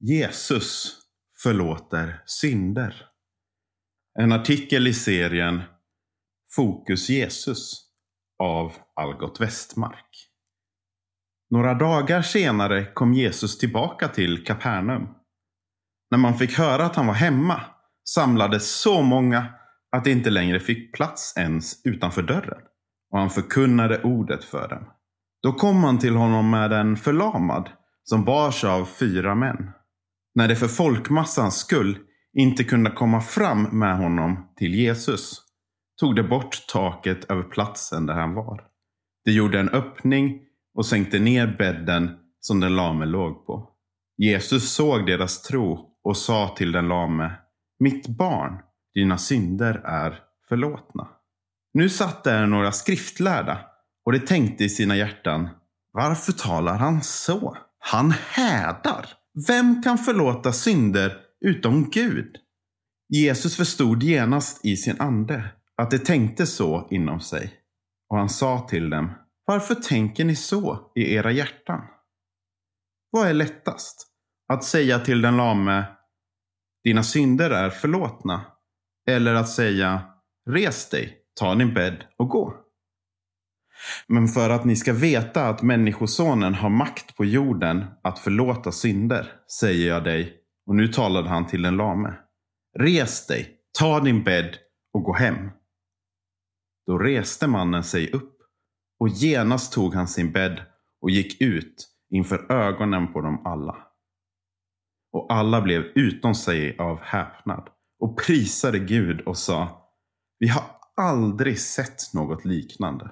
Jesus förlåter synder. En artikel i serien Fokus Jesus av Algot Westmark. Några dagar senare kom Jesus tillbaka till Kapernaum. När man fick höra att han var hemma samlades så många att det inte längre fick plats ens utanför dörren. Och han förkunnade ordet för dem. Då kom man till honom med en förlamad som bars av fyra män. När det för folkmassans skull inte kunde komma fram med honom till Jesus tog det bort taket över platsen där han var. Det gjorde en öppning och sänkte ner bädden som den lame låg på. Jesus såg deras tro och sa till den lame Mitt barn, dina synder är förlåtna. Nu satt där några skriftlärda och de tänkte i sina hjärtan Varför talar han så? Han hädar. Vem kan förlåta synder utom Gud? Jesus förstod genast i sin ande att de tänkte så inom sig. Och han sa till dem, varför tänker ni så i era hjärtan? Vad är lättast? Att säga till den lame, dina synder är förlåtna. Eller att säga, res dig, ta din bädd och gå. Men för att ni ska veta att Människosonen har makt på jorden att förlåta synder, säger jag dig, och nu talade han till den lame. Res dig, ta din bädd och gå hem. Då reste mannen sig upp och genast tog han sin bädd och gick ut inför ögonen på dem alla. Och alla blev utom sig av häpnad och prisade Gud och sa Vi har aldrig sett något liknande.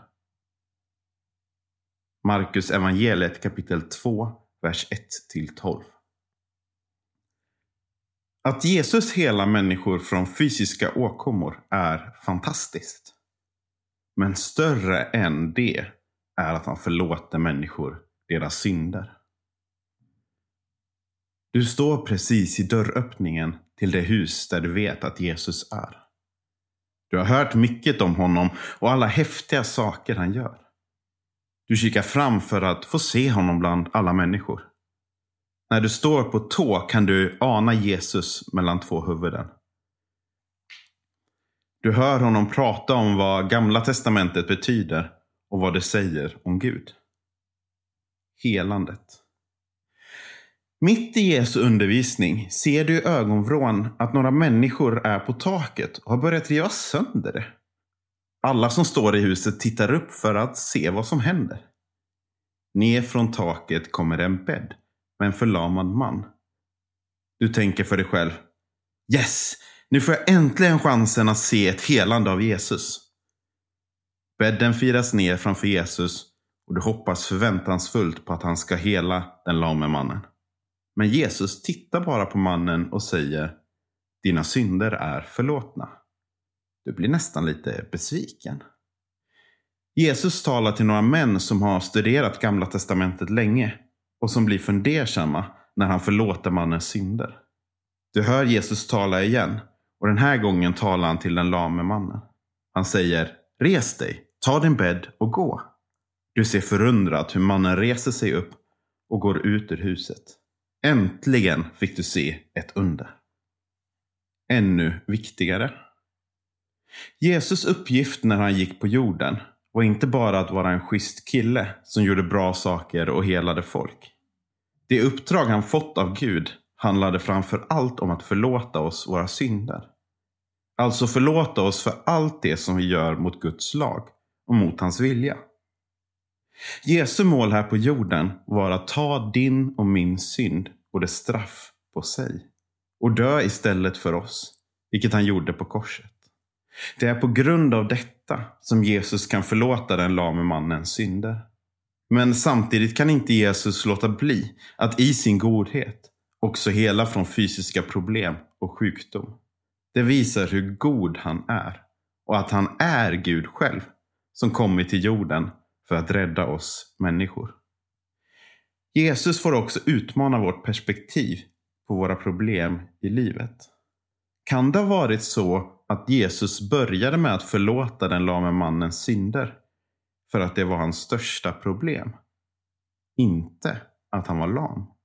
Markus evangeliet kapitel 2, vers 1-12. Att Jesus hela människor från fysiska åkommor är fantastiskt. Men större än det är att han förlåter människor deras synder. Du står precis i dörröppningen till det hus där du vet att Jesus är. Du har hört mycket om honom och alla häftiga saker han gör. Du kikar fram för att få se honom bland alla människor. När du står på tå kan du ana Jesus mellan två huvuden. Du hör honom prata om vad Gamla Testamentet betyder och vad det säger om Gud. Helandet. Mitt i Jesu undervisning ser du i ögonvrån att några människor är på taket och har börjat riva sönder det. Alla som står i huset tittar upp för att se vad som händer. Ner från taket kommer en bädd med en förlamad man. Du tänker för dig själv. Yes! Nu får jag äntligen chansen att se ett helande av Jesus. Bädden firas ner framför Jesus och du hoppas förväntansfullt på att han ska hela den lame mannen. Men Jesus tittar bara på mannen och säger Dina synder är förlåtna. Du blir nästan lite besviken. Jesus talar till några män som har studerat Gamla Testamentet länge och som blir fundersamma när han förlåter mannens synder. Du hör Jesus tala igen och den här gången talar han till den lame mannen. Han säger Res dig, ta din bädd och gå. Du ser förundrat hur mannen reser sig upp och går ut ur huset. Äntligen fick du se ett under. Ännu viktigare. Jesus uppgift när han gick på jorden var inte bara att vara en schysst kille som gjorde bra saker och helade folk. Det uppdrag han fått av Gud handlade framför allt om att förlåta oss våra synder. Alltså förlåta oss för allt det som vi gör mot Guds lag och mot hans vilja. Jesu mål här på jorden var att ta din och min synd och dess straff på sig och dö istället för oss, vilket han gjorde på korset. Det är på grund av detta som Jesus kan förlåta den lame mannens synder. Men samtidigt kan inte Jesus låta bli att i sin godhet också hela från fysiska problem och sjukdom. Det visar hur god han är och att han är Gud själv som kommit till jorden för att rädda oss människor. Jesus får också utmana vårt perspektiv på våra problem i livet. Kan det ha varit så att Jesus började med att förlåta den lame mannens synder för att det var hans största problem? Inte att han var lam.